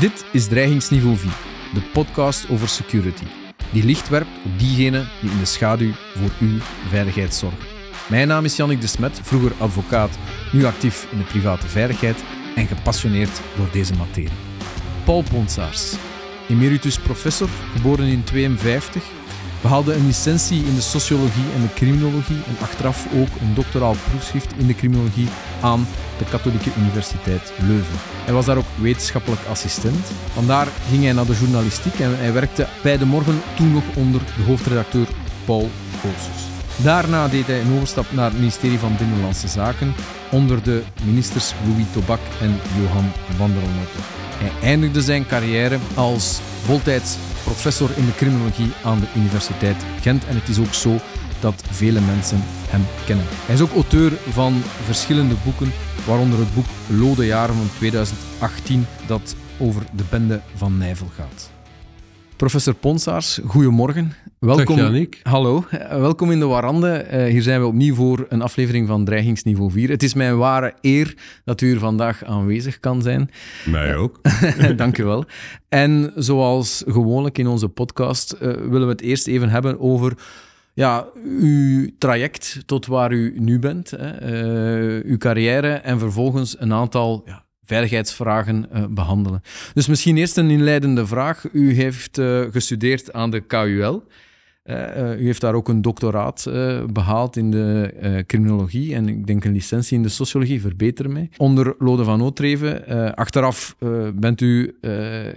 Dit is Dreigingsniveau 4, de podcast over security, die licht werpt op diegenen die in de schaduw voor uw veiligheid zorgen. Mijn naam is Jannik de Smet, vroeger advocaat, nu actief in de private veiligheid en gepassioneerd door deze materie. Paul Ponsaars, emeritus professor, geboren in 52, behaalde een licentie in de sociologie en de criminologie en achteraf ook een doctoraal proefschrift in de criminologie aan de Katholieke Universiteit Leuven. Hij was daar ook wetenschappelijk assistent. Vandaar ging hij naar de journalistiek en hij werkte bij De Morgen toen nog onder de hoofdredacteur Paul Goossens. Daarna deed hij een overstap naar het ministerie van Binnenlandse Zaken onder de ministers Louis Tobak en Johan van der Onotte. Hij eindigde zijn carrière als voltijds professor in de criminologie aan de Universiteit Gent en het is ook zo dat vele mensen hem kennen. Hij is ook auteur van verschillende boeken, waaronder het boek Lode Jaren van 2018, dat over de bende van Nijvel gaat. Professor Ponsaars, goedemorgen. Welkom. Dag Hallo, welkom in de Warande. Uh, hier zijn we opnieuw voor een aflevering van Dreigingsniveau 4. Het is mijn ware eer dat u hier vandaag aanwezig kan zijn. Mij ook. Dank u wel. En zoals gewoonlijk in onze podcast uh, willen we het eerst even hebben over ja, uw traject tot waar u nu bent, hè, uh, uw carrière en vervolgens een aantal ja, veiligheidsvragen uh, behandelen. Dus misschien eerst een inleidende vraag. U heeft uh, gestudeerd aan de KUL. Uh, u heeft daar ook een doctoraat uh, behaald in de criminologie en ik denk een licentie in de sociologie, verbeter mij. Onder Lode van Ootreven. achteraf bent u,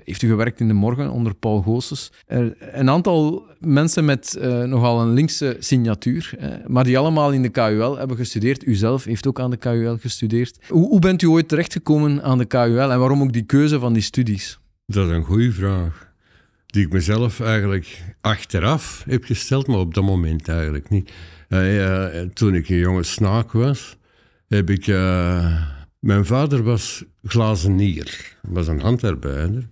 heeft u gewerkt in de morgen onder Paul Goossens. een aantal mensen met nogal een linkse signatuur, maar die allemaal in de KUL hebben gestudeerd. U zelf heeft ook aan de KUL gestudeerd. Hoe, hoe bent u ooit terechtgekomen aan de KUL en waarom ook die keuze van die studies? Dat is een goede vraag die ik mezelf eigenlijk achteraf heb gesteld, maar op dat moment eigenlijk niet. Uh, toen ik een jonge snaak was, heb ik... Uh, mijn vader was glazenier, was een handarbeider.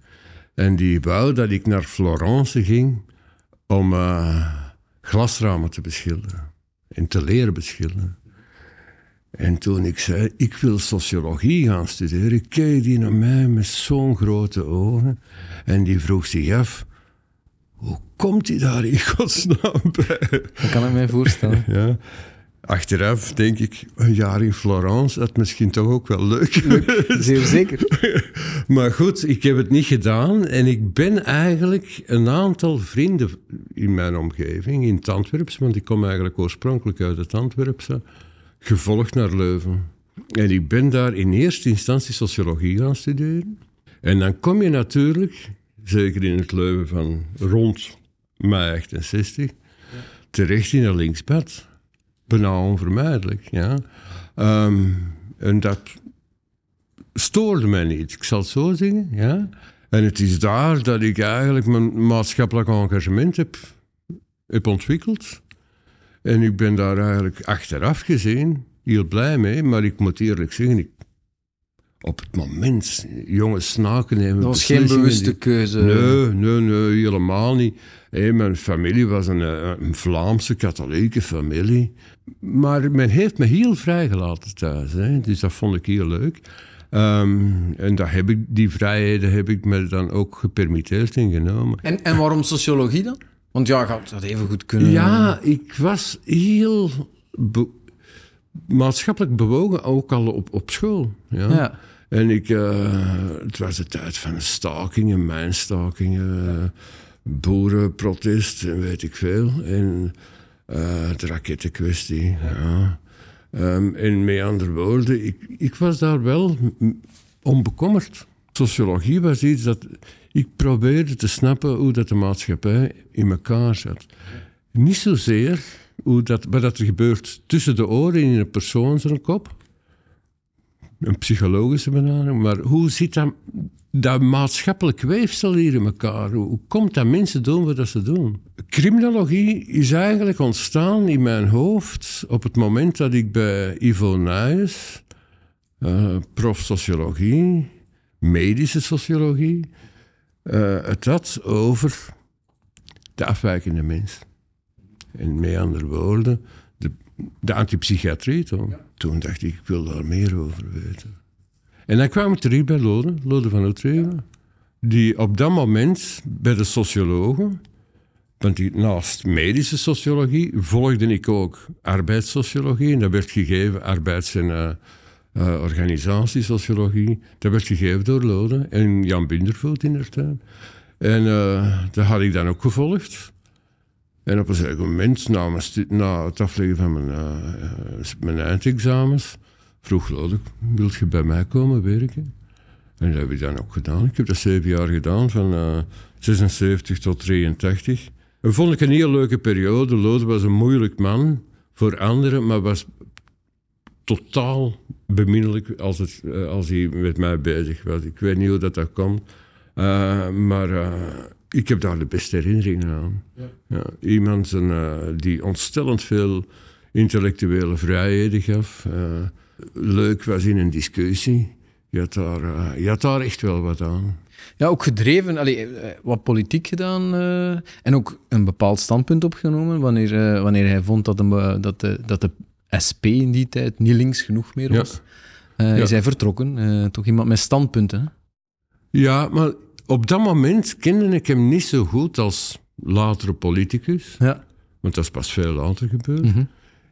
En die wou dat ik naar Florence ging om glasramen te beschilderen. En te leren beschilderen. En toen ik zei, ik wil sociologie gaan studeren, keek die naar mij met zo'n grote ogen. En die vroeg zich af, hoe komt hij daar in godsnaam bij? Dat kan ik mij voorstellen. Ja. Achteraf denk ik, een jaar in Florence, dat misschien toch ook wel leuk. zeer zeker. maar goed, ik heb het niet gedaan en ik ben eigenlijk een aantal vrienden in mijn omgeving, in het Antwerps, want ik kom eigenlijk oorspronkelijk uit het Antwerpse, gevolgd naar Leuven. En ik ben daar in eerste instantie sociologie gaan studeren. En dan kom je natuurlijk zeker in het Leuven van rond mei 68, terecht in een linkspad. Bijna onvermijdelijk, ja. Ehm, en dat stoorde mij niet, ik zal het zo zeggen, ja. En het is daar dat ik eigenlijk mijn maatschappelijk engagement heb, heb ontwikkeld. En ik ben daar eigenlijk achteraf gezien heel blij mee, maar ik moet eerlijk zeggen, op het moment jonge snaken nemen. Dat was geen bewuste keuze. Nee, nee, nee, helemaal niet. mijn familie was een, eh, een, Vlaamse katholieke familie. Maar men heeft me heel vrijgelaten thuis. Hè. Dus dat vond ik heel leuk. Ehm, en dat heb ik, die vrijheden heb ik me dan ook gepermitteerd ingenomen. En, en waarom sociologie dan? Want ja, gaat dat even goed kunnen. Ja, ik was heel maatschappelijk bewogen, ook al op, op school. ja. ja. En ik, uh, het was de tijd van stakingen, mijnstakingen, boerenprotest en weet ik veel. En de rakettenkwestie. Ja. Um, en met andere woorden, ik, ik was daar wel onbekommerd. Sociologie was iets dat ik probeerde te snappen hoe dat de maatschappij in elkaar zat. Niet zozeer hoe dat, wat dat er gebeurt tussen de oren in een persoon zijn kop een psychologische benadering. Maar hoe zit dat, dat maatschappelijk weefsel hier in elkaar? Hoe komt dat mensen doen wat ze doen? Criminologie is eigenlijk ontstaan in mijn hoofd op het moment dat ik bij Ivo Nijs, uh, prof sociologie, medische sociologie, uh, het had over de afwijkende mens. En met andere woorden, de, antipsychiatrie toch? toen dacht ik, ik wil daar meer over weten. En dan kwam ik terug bij Lode, Lode van Utrecht. die op dat moment bij de sociologen, want die, naast medische sociologie volgde ik ook arbeidssociologie. En dat werd gegeven, arbeids- en uh, uh, organisatiesociologie. Dat werd gegeven door Lode en Jan Bindervoet in de tijd. En uh, dat had ik dan ook gevolgd. En op een zeker moment, na, het afleggen van mijn, uh, mijn eindexamens, vroeg Lode, wil je bij mij komen werken? En dat heb ik dan ook gedaan. Ik heb dat zeven jaar gedaan, van uh, 76 tot 83. En vond ik een heel leuke periode. Lode was een moeilijk man voor anderen, maar was totaal beminnelijk als, het, als hij met mij bezig was. Ik weet niet hoe dat, dat komt. Maar ik heb daar de beste herinneringen aan. Ja. Ja, iemand een, die ontstellend veel intellectuele vrijheden gaf. leuk was in een discussie. Je had, daar, je had daar echt wel wat aan. Ja, ook gedreven, allee, wat politiek gedaan uh, en ook een bepaald standpunt opgenomen wanneer, uh, wanneer hij vond dat, de, dat, de, dat de SP in die tijd niet links genoeg meer was. Ja. Uh, ja. Is hij vertrokken, toch iemand met standpunten. Ja, maar op dat moment kende ik hem niet zo goed als latere politicus. Ja. Want dat is pas veel later gebeurd. Mm -hmm.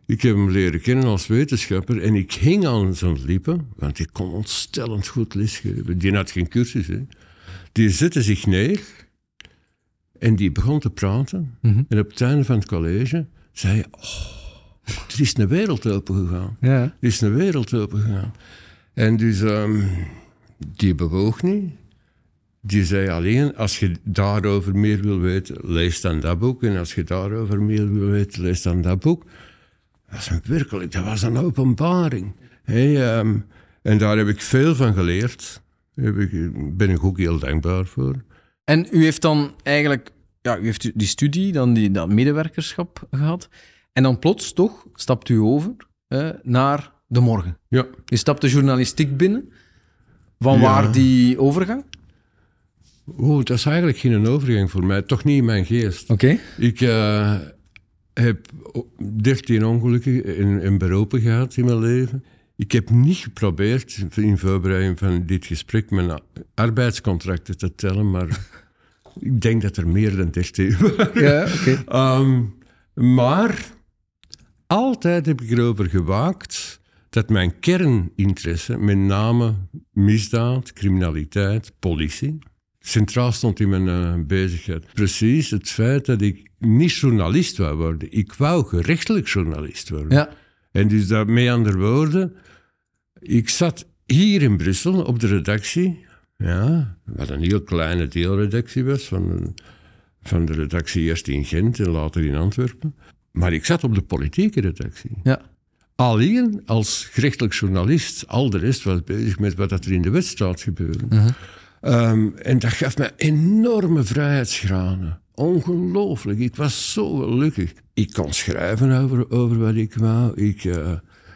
Ik heb hem leren kennen als wetenschapper en ik hing aan zijn lippen, want ik kon ontstellend goed lesgeven. Die had geen cursus. Hè. Die zette zich neer en die begon te praten. Mm -hmm. En op het einde van het college zei hij: Oh, er is een wereld open gegaan. Ja. Er is een wereld open gegaan. En dus um, die bewoog niet. Die zei alleen, als je daarover meer wil weten, lees dan dat boek. En als je daarover meer wil weten, lees dan dat boek. Dat was een werkelijk, dat was een openbaring. Hey, um, en daar heb ik veel van geleerd. Daar ben ik ook heel dankbaar voor. En u heeft dan eigenlijk, ja, u heeft die studie, dan die, dat medewerkerschap gehad. En dan plots toch stapt u over eh, naar de morgen. Ja. U stapt de journalistiek binnen. Van ja. waar die overgang? Oh, dat is eigenlijk geen overgang voor mij. Toch niet in mijn geest. Oké. Okay. Ik uh, heb 13 ongelukken in, in beroepen gehad in mijn leven. Ik heb niet geprobeerd in voorbereiding van dit gesprek mijn arbeidscontracten te tellen, maar ik denk dat er meer dan 13 waren. Ja, oké. Okay. Um, maar altijd heb ik erover gewaakt dat mijn kerninteresse, met name misdaad, criminaliteit, politie, centraal stond in mijn uh, bezigheid. Precies het feit dat ik niet journalist wou worden. Ik wou gerechtelijk journalist worden. Ja. En dus daarmee andere woorden, ik zat hier in Brussel op de redactie, ja, wat een heel kleine deelredactie was van, van de redactie eerst in Gent en later in Antwerpen. Maar ik zat op de politieke redactie. Ja. Alleen als gerechtelijk journalist. Al de rest was bezig met wat er in de wedstrijd gebeurde. Uh -huh. Um, en dat gaf me enorme vrijheidsgraden. Ongelooflijk. Ik was zo gelukkig. Ik kon schrijven over, over wat ik wou. Ik uh,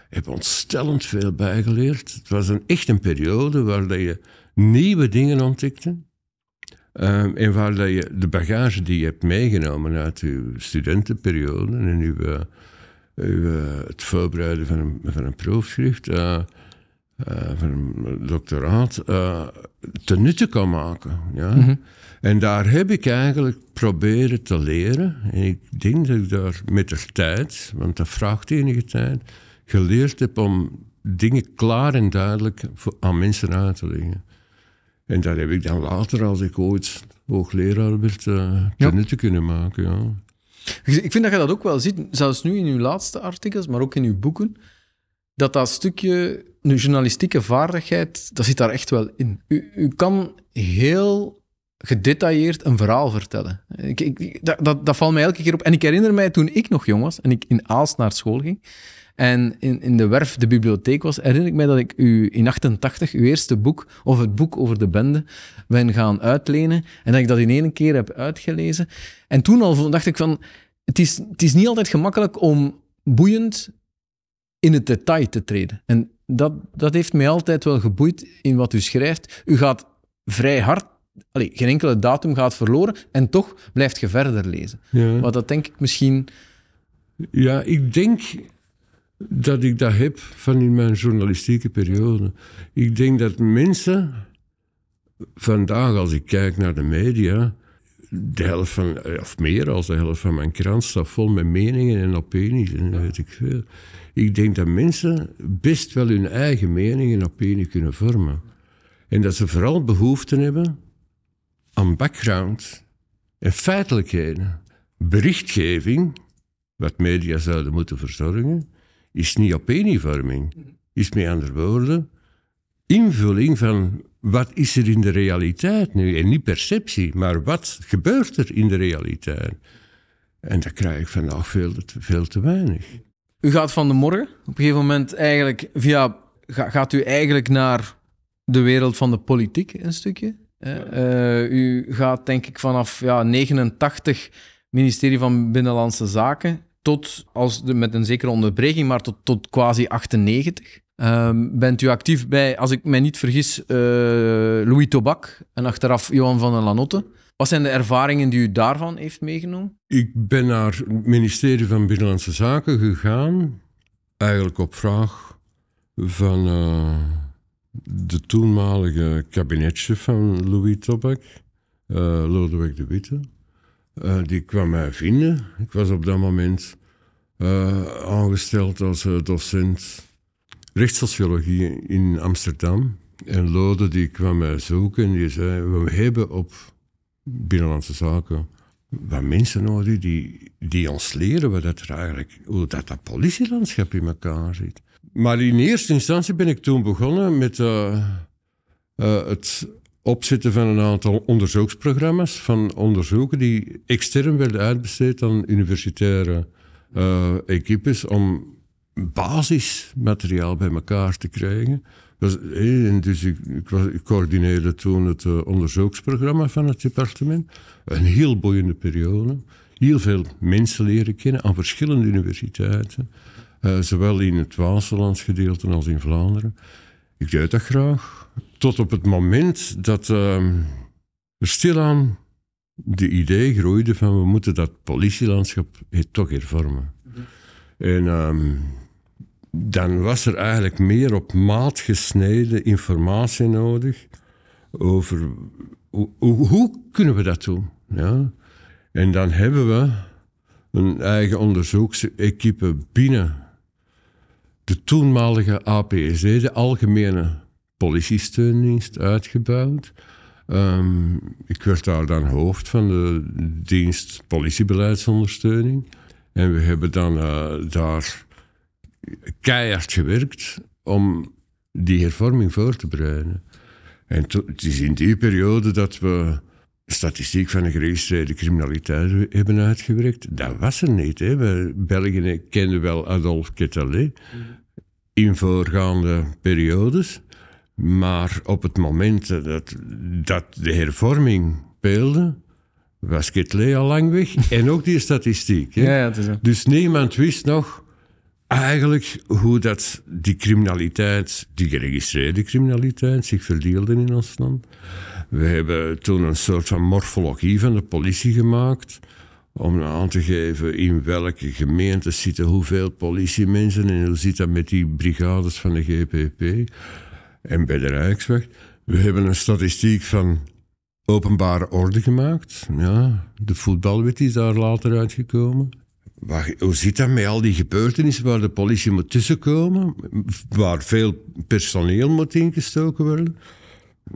heb ontstellend veel bijgeleerd. Het was een, echt een periode waar je nieuwe dingen ontdekte. Um, en waar dat je de bagage die je hebt meegenomen uit je studentenperiode en uw, uh, uw, het voorbereiden van een, van een proefschrift, doctoraat, ten nutte kan maken. Ja? Mhm. Mm -hmm. En daar heb ik eigenlijk proberen te leren. En ik denk dat ik daar met de tijd, want dat vraagt enige tijd, geleerd heb om dingen klaar en duidelijk aan mensen uit te leggen. En daar heb ik dan later, als ik ooit hoogleraar werd, uh, ja. te kunnen maken. Ja. Ik vind dat je dat ook wel ziet, zelfs nu in uw laatste artikels, maar ook in uw boeken, dat dat stukje een journalistieke vaardigheid, dat zit daar echt wel in. U, u kan heel gedetailleerd een verhaal vertellen. Ik, ik, dat, dat, valt mij elke keer op. En ik herinner mij toen ik nog jong was en ik in Aalst naar school ging, en in, in de werf, de bibliotheek was, herinner ik mij dat ik u in 88 uw eerste boek, of het boek over de bende, ben gaan uitlenen. En dat ik dat in één keer heb uitgelezen. En toen al dacht ik van, het is, het is niet altijd gemakkelijk om boeiend in het detail te treden. En dat, dat heeft mij altijd wel geboeid in wat u schrijft. U gaat vrij hard Allee, geen enkele datum gaat verloren en toch blijft je verder lezen. Ja. Maar dat denk ik misschien... Ja, ik denk dat ik dat heb van in mijn journalistieke periode. Ik denk dat mensen vandaag, als ik kijk naar de media, de helft van, of meer als de helft van mijn krant staat vol met meningen en opinies en weet ik veel. Ik denk dat mensen best wel hun eigen mening en opinie kunnen vormen. En dat ze vooral behoefte hebben aan background en feitelijkheden. Berichtgeving, wat media zouden moeten verzorgen, is niet opinievorming. Is met andere woorden invulling van wat is er in de realiteit nu? En niet perceptie, maar wat gebeurt er in de realiteit? En dat krijg ik vandaag veel, veel te weinig. U gaat van de morgen op een gegeven moment eigenlijk via. Gaat u eigenlijk naar de wereld van de politiek een stukje? Uh, u gaat denk ik vanaf ja, 89 ministerie van Binnenlandse Zaken tot, als de, met een zekere onderbreking, maar tot, tot quasi 98. Um, bent u actief bij, als ik mij niet vergis, uh, Louis Tobak en achteraf Johan van der Lanotte. Wat zijn de ervaringen die u daarvan heeft meegenomen? Ik ben naar het ministerie van Binnenlandse Zaken gegaan, eigenlijk op vraag van uh, de toenmalige kabinetchef van Louis Tobak, uh, Lodewijk de Witte. Uh, die kwam mij vinden. Ik was op dat moment aangesteld als docent rechtssociologie in Amsterdam. En Lode die kwam mij zoeken en die zei, we hebben op Binnenlandse Zaken wat mensen nodig die, die ons leren wat dat er eigenlijk, hoe dat, dat politielandschap in elkaar zit. Maar in eerste instantie ben ik toen begonnen met uh, uh, het opzetten van een aantal onderzoeksprogramma's van onderzoeken die extern werden uitbesteed aan universitaire uh, equipes om basismateriaal bij elkaar te krijgen. Dus, dus ik, ik, coördineerde toen het uh, onderzoeksprogramma van het departement. Een heel boeiende periode. Heel veel mensen leren kennen aan verschillende universiteiten. Uh, zowel in het Waasland gedeelte als in Vlaanderen. Ik deed dat graag. Tot op het moment dat uh, er stilaan de idee groeide van we moeten dat politielandschap toch hervormen. Mhm. En um, dan was er eigenlijk meer op maat gesneden informatie nodig over hoe, kunnen we dat doen. Ja? En dan hebben we een eigen onderzoeksequipe binnen de toenmalige APSD, de Algemene Politiesteundienst, uitgebouwd. Um, ik werd daar dan hoofd van de dienst politiebeleidsundersteuning. En we hebben dan uh, daar keihard gewerkt om die hervorming voor te bereiden. En het is in die periode dat we statistiek van de geregistreerde criminaliteit hebben uitgewerkt. Dat was er niet. Hè. We België kenden wel Adolphe Quetelet in voorgaande periodes. Maar op het moment dat, dat de hervorming speelde, was Quetelet al lang weg. en ook die statistiek. Hè. Ja, ja, dus niemand wist nog eigenlijk hoe dat die criminaliteit, die geregistreerde criminaliteit, zich verdeelde in ons land. We hebben toen een soort van morfologie van de politie gemaakt. Om aan te geven in welke gemeente zitten hoeveel politiemensen en hoe zit dat met die brigades van de GPP en bij de Rijkswacht. We hebben een statistiek van openbare orde gemaakt. Ja, de voetbalwet is daar later uitgekomen hoe zit dat met al die gebeurtenissen waar de politie moet tussenkomen, waar veel personeel moet ingestoken worden?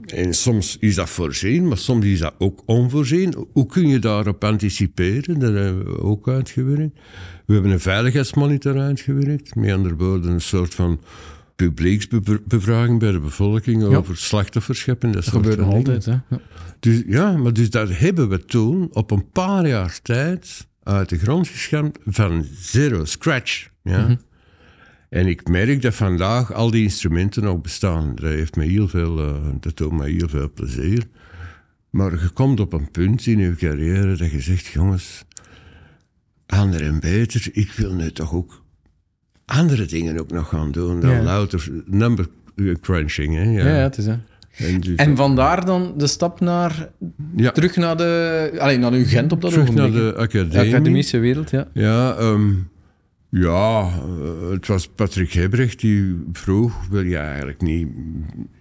En soms is dat voorzien, maar soms is dat ook onvoorzien. Hoe kun je daarop anticiperen? Dat hebben we ook uitgewerkt. We hebben een veiligheidsmonitor uitgewerkt. Met andere woorden, een soort van publieksbevraging bij de bevolking over slachtofferschap. Dat, dat gebeurt altijd, hè? Ja. Dus, ja, maar dus dat hebben we toen op een paar jaar tijd uit de grond geschaamd van zero, scratch. Ja? Mhm. En ik merk dat vandaag al die instrumenten nog bestaan. Dat, heeft me heel veel, uh, dat doet me heel veel plezier. Maar je komt op een punt in je carrière dat je zegt, jongens, ander en beter, ik wil nu toch ook andere dingen ook nog gaan doen dan louter number crunching. Hè? Ja. ja, het is hè. En, en vandaar dan de stap naar, terug naar, de, alleen naar uw Gent op dat terug naar de academie. academische wereld, ja. Ja, ehm, ja eh, het was Patrick Hebrecht die vroeg, wil je eigenlijk niet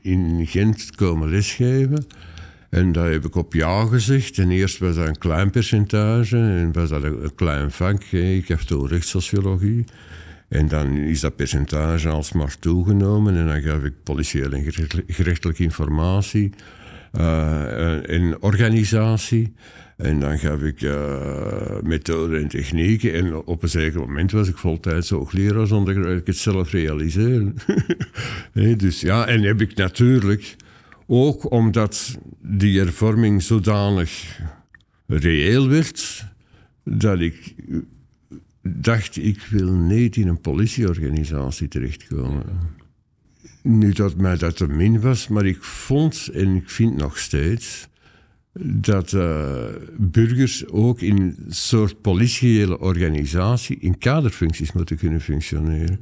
in Gent komen lesgeven? En daar heb ik op ja gezegd. En eerst was dat een klein percentage en was dat een, klein vak. Ik heb toen rechtssociologie. En dan is dat percentage alsmaar toegenomen en dan gaf ik politiële en gerechtelijke informatie uh, en organisatie. En dan gaf ik uh, methoden en technieken. En op een zeker moment was ik voltijds hoogleraar zonder dat ik het zelf realiseerde. dus ja, en heb ik natuurlijk ook omdat die hervorming zodanig reëel werd, dat ik dacht, ik wil niet in een politieorganisatie terechtkomen. Nu dat mij dat te min was, maar ik vond en ik vind nog steeds dat uh, burgers ook in een soort politiële organisatie in kaderfuncties moeten kunnen functioneren.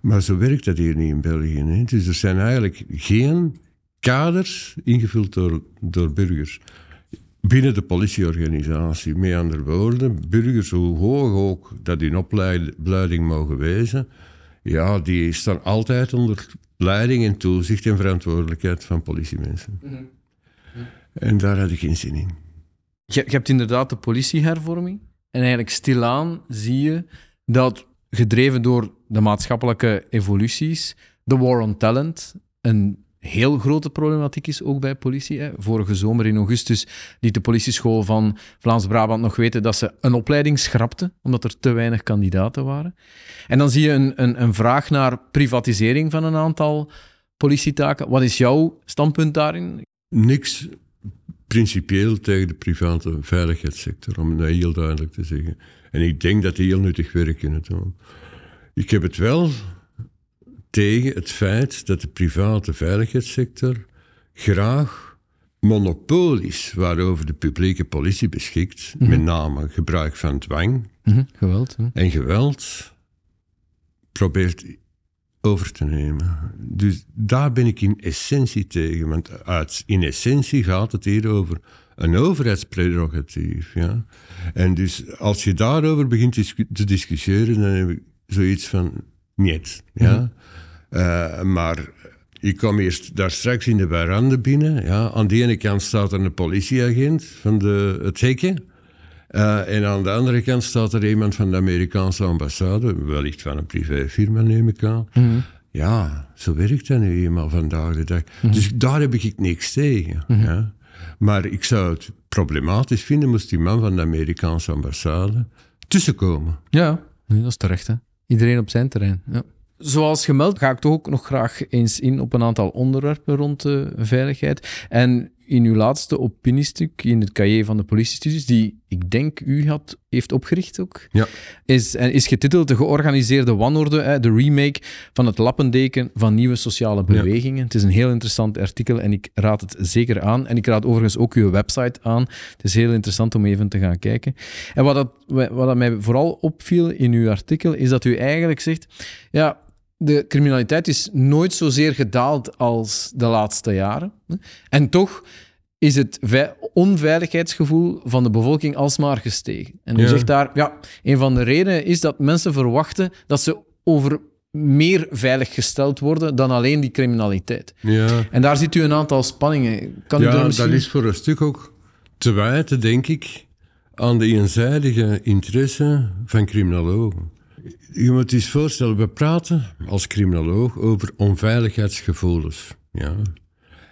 Maar zo werkt dat hier niet in België. Dus er zijn eigenlijk geen kaders ingevuld door, door burgers. Binnen de politieorganisatie, met andere woorden, burgers, hoe hoog ook dat in opleiding mogen wezen, ja, die staan altijd onder leiding en toezicht en verantwoordelijkheid van politiemensen. Mhm. En daar had ik geen zin in. Je, je hebt inderdaad de politiehervorming. En eigenlijk stilaan zie je dat, gedreven door de maatschappelijke evoluties, de war on talent een heel grote problematiek is, ook bij politie. Hè. Vorige zomer in augustus liet de politieschool van Vlaams-Brabant nog weten dat ze een opleiding schrapten, omdat er te weinig kandidaten waren. En dan zie je een, een, een vraag naar privatisering van een aantal politietaken. Wat is jouw standpunt daarin? Niks principieel tegen de private veiligheidssector, om het heel duidelijk te zeggen. En ik denk dat die heel nuttig werk kunnen doen. Ik heb het wel tegen het feit dat de private veiligheidssector graag monopolies waarover de publieke politie beschikt, mhm. met name gebruik van dwang mhm, geweld, en geweld, probeert over te nemen. Dus daar ben ik in essentie tegen, want uit, in essentie gaat het hier over een overheidsprerogatief. Ja? En dus als je daarover begint te discussiëren, dan heb ik zoiets van niet. Ja? Mhm. Uh, maar ik kom eerst daar straks in de veranda binnen. Ja. Aan de ene kant staat er een politieagent van de, het hekje. Uh, en aan de andere kant staat er iemand van de Amerikaanse ambassade, wellicht van een privéfirma neem ik aan. Mhm. Ja, zo werkt dat nu eenmaal vandaag de dag. Mhm. Dus daar heb ik niks tegen. Mhm. ja. Maar ik zou het problematisch vinden moest die man van de Amerikaanse ambassade tussenkomen. Ja, dat is terecht. Hè? Iedereen op zijn terrein. Ja. Zoals gemeld ga ik toch ook nog graag eens in op een aantal onderwerpen rond de veiligheid. En in uw laatste opiniestuk in het cahier van de politiestudies, die ik denk u had, heeft opgericht ook, ja. is, en is getiteld De georganiseerde wanorde, de remake van het lappendeken van nieuwe sociale bewegingen. Het is een heel interessant artikel en ik raad het zeker aan. En ik raad overigens ook uw website aan. Het is heel interessant om even te gaan kijken. En wat, dat, wat dat mij vooral opviel in uw artikel, is dat u eigenlijk zegt, ja, de criminaliteit is nooit zozeer gedaald als de laatste jaren. En toch is het onveiligheidsgevoel van de bevolking alsmaar gestegen. En u zegt daar, ja, een van de redenen is dat mensen verwachten dat ze over meer veilig gesteld worden dan alleen die criminaliteit. Ja. En daar ziet u een aantal spanningen. Kan ja, u misschien... dat is voor een stuk ook te wijten, denk ik, aan de eenzijdige interesse van criminologen. Je moet je eens voorstellen, we praten als criminoloog over onveiligheidsgevoelens. Ja.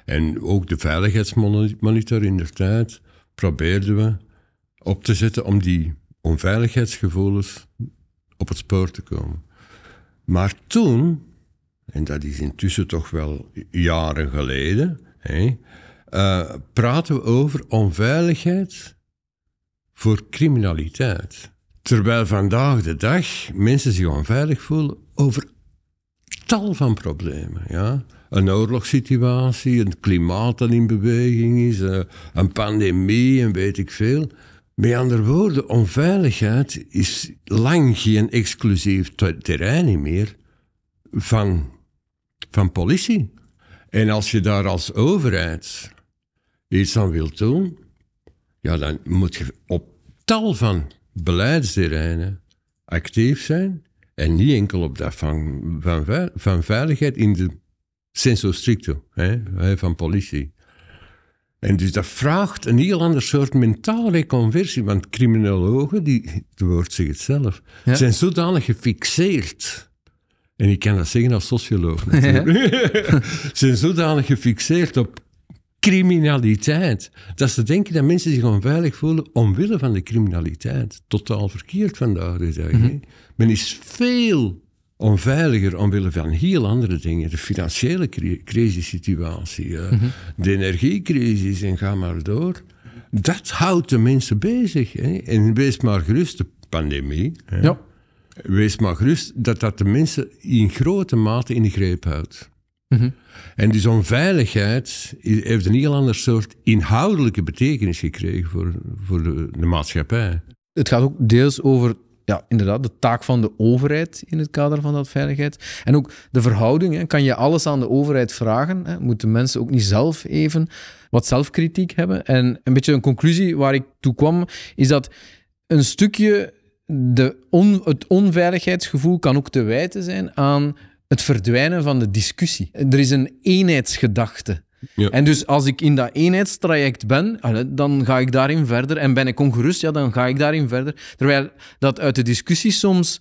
En ook de veiligheidsmonitor in de tijd probeerden we op te zetten om die onveiligheidsgevoelens op het spoor te komen. Maar toen, en dat is intussen toch wel jaren geleden, hè, uh, praten we over onveiligheid voor criminaliteit. Terwijl vandaag de dag mensen zich onveilig voelen over tal van problemen. Ja? Een oorlogssituatie, een klimaat dat in beweging is, eh, een pandemie en weet ik veel. Met andere woorden, onveiligheid is lang geen exclusief terrein meer van, van politie. En als je daar als overheid iets aan wilt doen, ja, dan moet je op tal van beleidsterreinen actief zijn en niet enkel op dat van, van, van veiligheid in de senso stricto hè, van politie. En dus dat vraagt een heel ander soort mentale reconversie. Want criminologen, die, het woord zegt het zelf, zijn zodanig gefixeerd. En ik kan dat zeggen als socioloog natuurlijk. zijn zodanig gefixeerd op criminaliteit. Dat ze denken dat mensen zich onveilig voelen omwille van de criminaliteit. Totaal verkeerd vandaag de dag. Mm Men is veel onveiliger omwille van heel andere dingen. De financiële crisissituatie, uh, de energiecrisis en ga maar door. Dat houdt de mensen bezig. Hè? En wees maar gerust, de pandemie. Hè? Ja. Wees maar gerust dat dat de mensen in grote mate in de greep houdt. Mhm. En dus onveiligheid heeft een heel ander soort inhoudelijke betekenis gekregen voor, voor de, de maatschappij. Het gaat ook deels over ja, inderdaad, de taak van de overheid in het kader van dat veiligheid. En ook de verhouding. Hè. Kan je alles aan de overheid vragen? Hè? Moeten mensen ook niet zelf even wat zelfkritiek hebben? En een beetje een conclusie waar ik toe kwam, is dat een stukje de on, het onveiligheidsgevoel kan ook te wijten zijn aan het verdwijnen van de discussie. Er is een eenheidsgedachte. Ja. En dus als ik in dat eenheidstraject ben, dan ga ik daarin verder. En ben ik ongerust, ja, dan ga ik daarin verder. Terwijl dat uit de discussie soms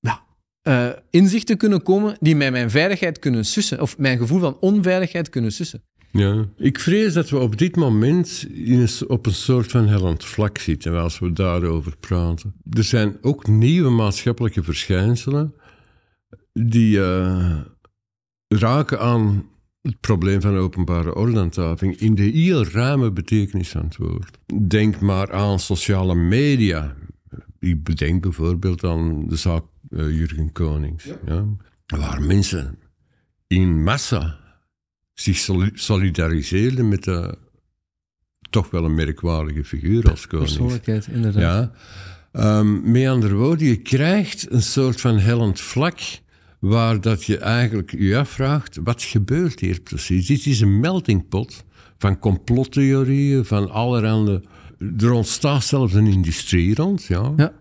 ja, uh, inzichten kunnen komen die mij mijn veiligheid kunnen sussen. Of mijn gevoel van onveiligheid kunnen sussen. Ja, ik vrees dat we op dit moment in op een soort van hellend vlak zitten als we daarover praten. Er zijn ook nieuwe maatschappelijke verschijnselen die uh, raken aan het probleem van openbare ordehandhaving in de heel ruime betekenis van het woord. Denk maar aan sociale media. Ik bedenk bijvoorbeeld aan de zaak uh, Jurgen Konings. Ja. Waar mensen in massa zich solidariseerden met de toch wel een merkwaardige figuur als koning. Persoonlijkheid, inderdaad. Ja. Um, met andere woorden, je krijgt een soort van hellend vlak waar dat je eigenlijk je afvraagt, wat gebeurt hier precies? Dit is een meltingpot van complottheorieën, van allerhande... Er ontstaat zelfs een industrie rond, ja. Ja,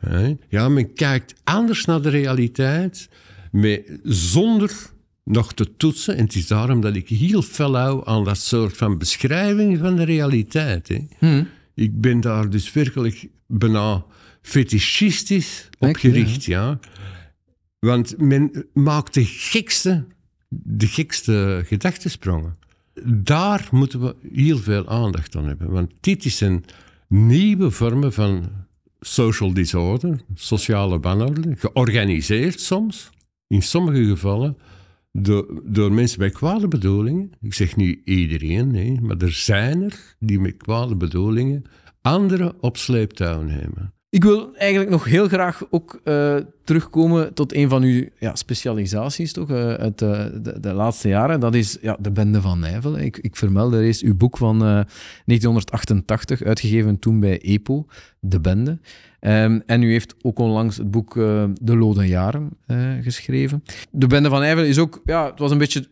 ja men kijkt anders naar de realiteit, maar zonder nog te toetsen. En het is daarom dat ik heel fel hou aan dat soort van beschrijving van de realiteit. Hè. Hmm. Ik ben daar dus werkelijk bijna fetischistisch op gericht, ja. Want men maakt de gekste, de gekste. Daar moeten we heel veel aandacht aan hebben. Want dit is een nieuwe vorm van social disorder, sociale wanorde, georganiseerd soms, in sommige gevallen, door, door mensen met kwade bedoelingen. Ik zeg niet iedereen, nee, maar er zijn er die met kwade bedoelingen anderen op sleeptouw nemen. Ik wil eigenlijk nog heel graag ook uh, terugkomen tot een van uw ja, specialisaties toch, uit uh, de, de, laatste jaren. Dat is ja, de Bende van Nijvel. Ik, ik vermelde eerst uw boek van 1988, uitgegeven toen bij EPO, De Bende. Um, en u heeft ook onlangs het boek De Lode Jaren geschreven. De Bende van Nijvel is ook, ja, het was een beetje,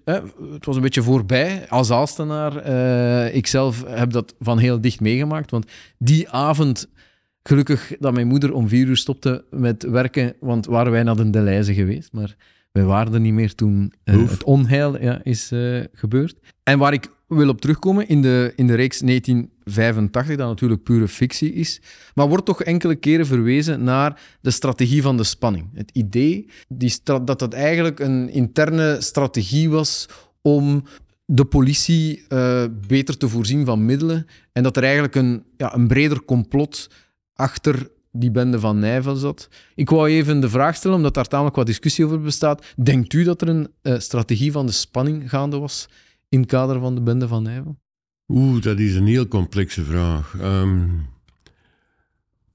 het was een beetje voorbij als Aalstenaar. ik zelf heb dat van heel dicht meegemaakt, want die avond Gelukkig dat mijn moeder om vier uur stopte met werken, want waren wij naar de Deleize geweest. Maar wij waren er niet meer toen uh, het onheil ja, is uh, gebeurd. En waar ik wil op terugkomen, in de, in de reeks 1985, dat natuurlijk pure fictie is, maar wordt toch enkele keren verwezen naar de strategie van de spanning. Het idee die dat het eigenlijk een interne strategie was om de politie uh, beter te voorzien van middelen en dat er eigenlijk een, ja, een breder complot achter die bende van Nijvel zat. Ik wou even de vraag stellen, omdat daar tamelijk wat discussie over bestaat. Denkt u dat er een uh, strategie van de spanning gaande was in het kader van de bende van Nijvel? Oeh, dat is een heel complexe vraag. Um,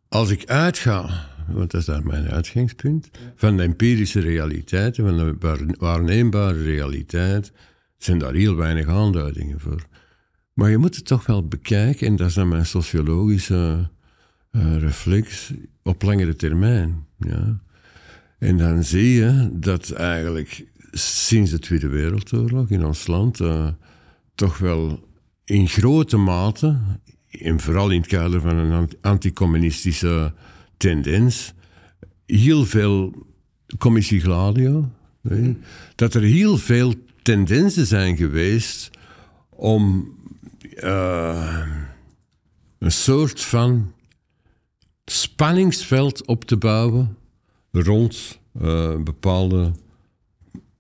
als ik uitga, want dat is daar mijn uitgangspunt, van de empirische realiteit, van de waarneembare realiteit, zijn daar heel weinig aanduidingen voor. Maar je moet het toch wel bekijken, en dat is dan mijn sociologische reflex op langere termijn. Ja. En dan zie je dat eigenlijk sinds de Tweede Wereldoorlog in ons land uh, toch wel in grote mate, en vooral in het kader van een anticommunistische tendens, heel veel commissie Gladio, dat er heel veel tendensen zijn geweest om een soort van spanningsveld op te bouwen rond bepaalde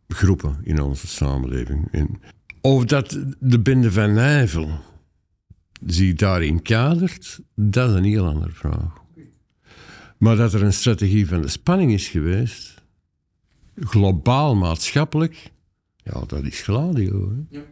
groepen in onze samenleving. En of dat de Binde van Nijvel zich daarin kadert, dat is een heel andere vraag. Maar dat er een strategie van de spanning is geweest, globaal maatschappelijk, ja, dat is Gladio. Hè? Ja.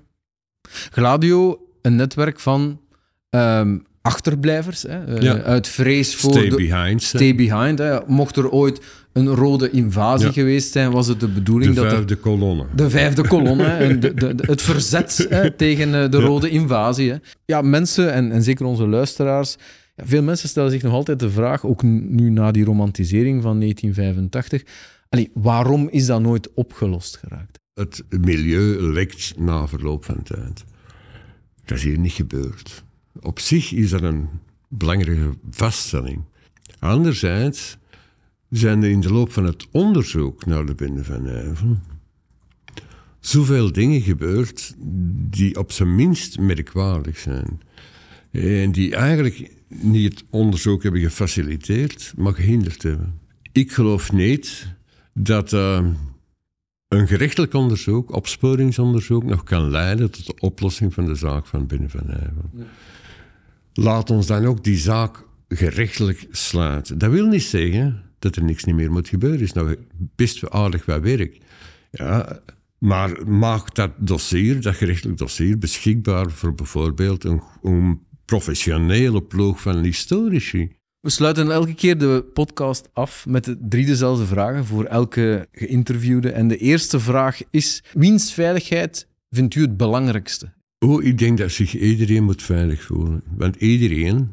Gladio, een netwerk van ehm, achterblijvers, hè, eh, uit vrees voor... Stay behind. Stay behind. Hè. Mocht er ooit een rode invasie geweest zijn, was het de bedoeling dat... De vijfde kolonne. De vijfde kolonne, en de, de, het verzet hè, tegen eh, de rode invasie. Hè. Ja, mensen, en, en zeker onze luisteraars... Ja, veel mensen stellen zich nog altijd de vraag, ook nu na die romantisering van 1985... Allee, waarom is dat nooit opgelost geraakt? Het milieu lekt na verloop van tijd. Dat is hier niet gebeurd. Op zich is dat een belangrijke vaststelling. Anderzijds zijn er in de loop van het onderzoek naar de Binnen van Nijvel zoveel dingen gebeurd die op zijn minst merkwaardig zijn. En die eigenlijk niet het onderzoek hebben gefaciliteerd, maar gehinderd hebben. Ik geloof niet dat uh, een gerechtelijk onderzoek, opsporingsonderzoek, nog kan leiden tot de oplossing van de zaak van Binnen van Nijvel. Laat ons dan ook die zaak gerechtelijk sluiten. Dat wil niet zeggen dat er niks meer moet gebeuren. is nog best aardig wat werk. Ja, maar maak dat dossier, dat gerechtelijk dossier, beschikbaar voor bijvoorbeeld een, een professionele ploeg van historici. We sluiten elke keer de podcast af met de drie dezelfde vragen voor elke geïnterviewde. En de eerste vraag is: wiens veiligheid vindt u het belangrijkste? Oh, ik denk dat zich iedereen moet veilig voelen. Want iedereen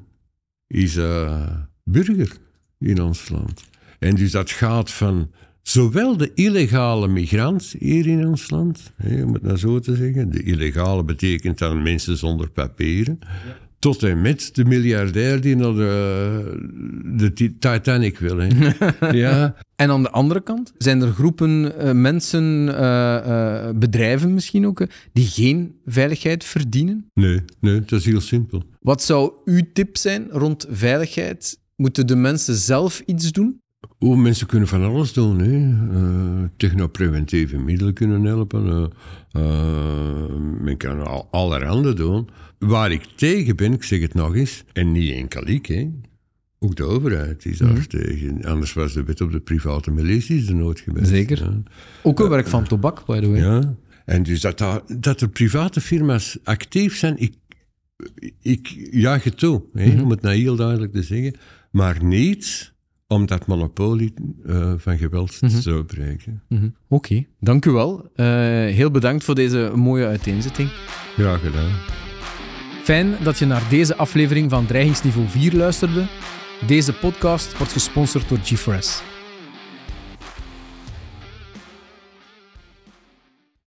is uh, burger in ons land. En dus dat gaat van zowel de illegale migrant hier in ons land, om het nou zo te zeggen. De illegale betekent dan mensen zonder papieren. Tot en met de miljardair die naar de, de Titanic wil. Hè. ja. En aan de andere kant zijn er groepen uh, mensen, uh, bedrijven misschien ook, die geen veiligheid verdienen? Nee, nee, dat is heel simpel. Wat zou uw tip zijn rond veiligheid? Moeten de mensen zelf iets doen? Oh, mensen kunnen van alles doen. Hè. Uh, technopreventieve middelen kunnen helpen. Uh, men kan al, allerhande doen. Waar ik tegen ben, ik zeg het nog eens, en niet enkel ik, hè. ook de overheid is daar mhm. tegen. Anders was de wet op de private milities er nooit geweest. Zeker. Ook een werk van tobak, by the way. Ja. En dus dat, dat er private firma's actief zijn, ik, ik juich het toe, hè, mhm. om het nou heel duidelijk te zeggen. Maar niet om dat monopolie uh, van geweld mm -hmm. te breken. Mm -hmm. Oké, okay, dank u wel. Uh, heel bedankt voor deze mooie uiteenzetting. Graag gedaan. Fijn dat je naar deze aflevering van Dreigingsniveau 4 luisterde. Deze podcast wordt gesponsord door GeForce.